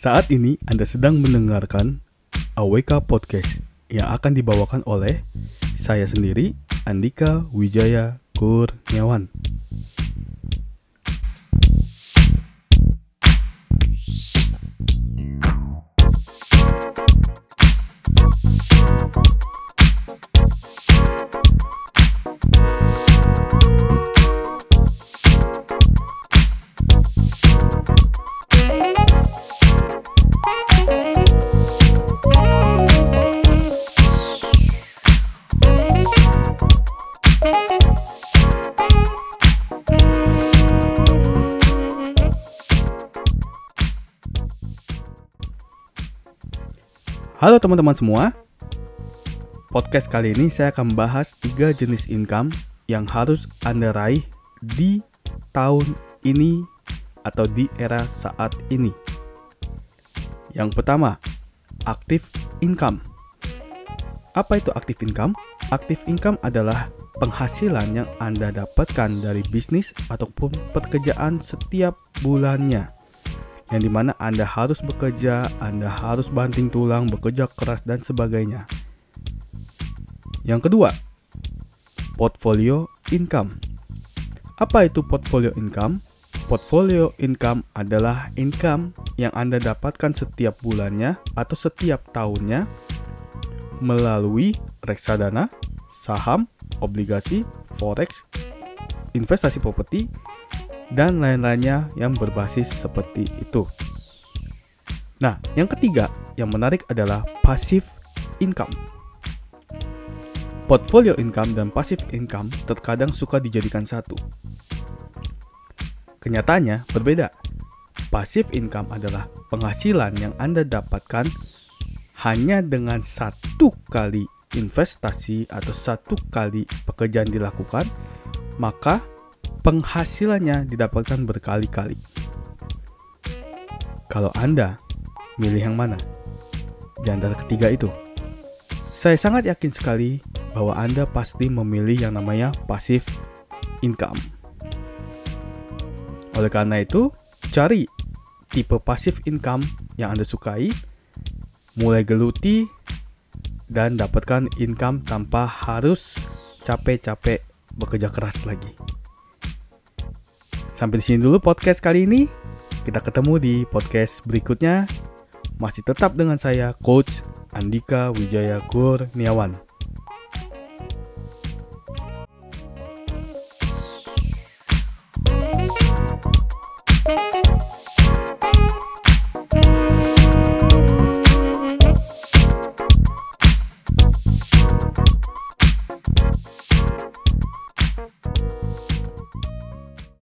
Saat ini Anda sedang mendengarkan AWK Podcast yang akan dibawakan oleh saya sendiri, Andika Wijaya Kurniawan. Halo teman-teman semua. Podcast kali ini saya akan membahas tiga jenis income yang harus Anda raih di tahun ini atau di era saat ini. Yang pertama, active income. Apa itu active income? Active income adalah penghasilan yang Anda dapatkan dari bisnis ataupun pekerjaan setiap bulannya yang di mana Anda harus bekerja, Anda harus banting tulang, bekerja keras, dan sebagainya. Yang kedua, portfolio income. Apa itu portfolio income? Portfolio income adalah income yang Anda dapatkan setiap bulannya atau setiap tahunnya melalui reksadana, saham, obligasi, forex, investasi properti, dan lain-lainnya yang berbasis seperti itu. Nah, yang ketiga yang menarik adalah passive income. Portfolio income dan passive income terkadang suka dijadikan satu. Kenyataannya berbeda. Passive income adalah penghasilan yang Anda dapatkan hanya dengan satu kali investasi atau satu kali pekerjaan dilakukan, maka penghasilannya didapatkan berkali-kali. Kalau Anda milih yang mana? Di antara ketiga itu. Saya sangat yakin sekali bahwa Anda pasti memilih yang namanya passive income. Oleh karena itu, cari tipe passive income yang Anda sukai, mulai geluti, dan dapatkan income tanpa harus capek-capek bekerja keras lagi. Sampai di sini dulu podcast kali ini. Kita ketemu di podcast berikutnya. Masih tetap dengan saya Coach Andika Wijaya Kurniawan.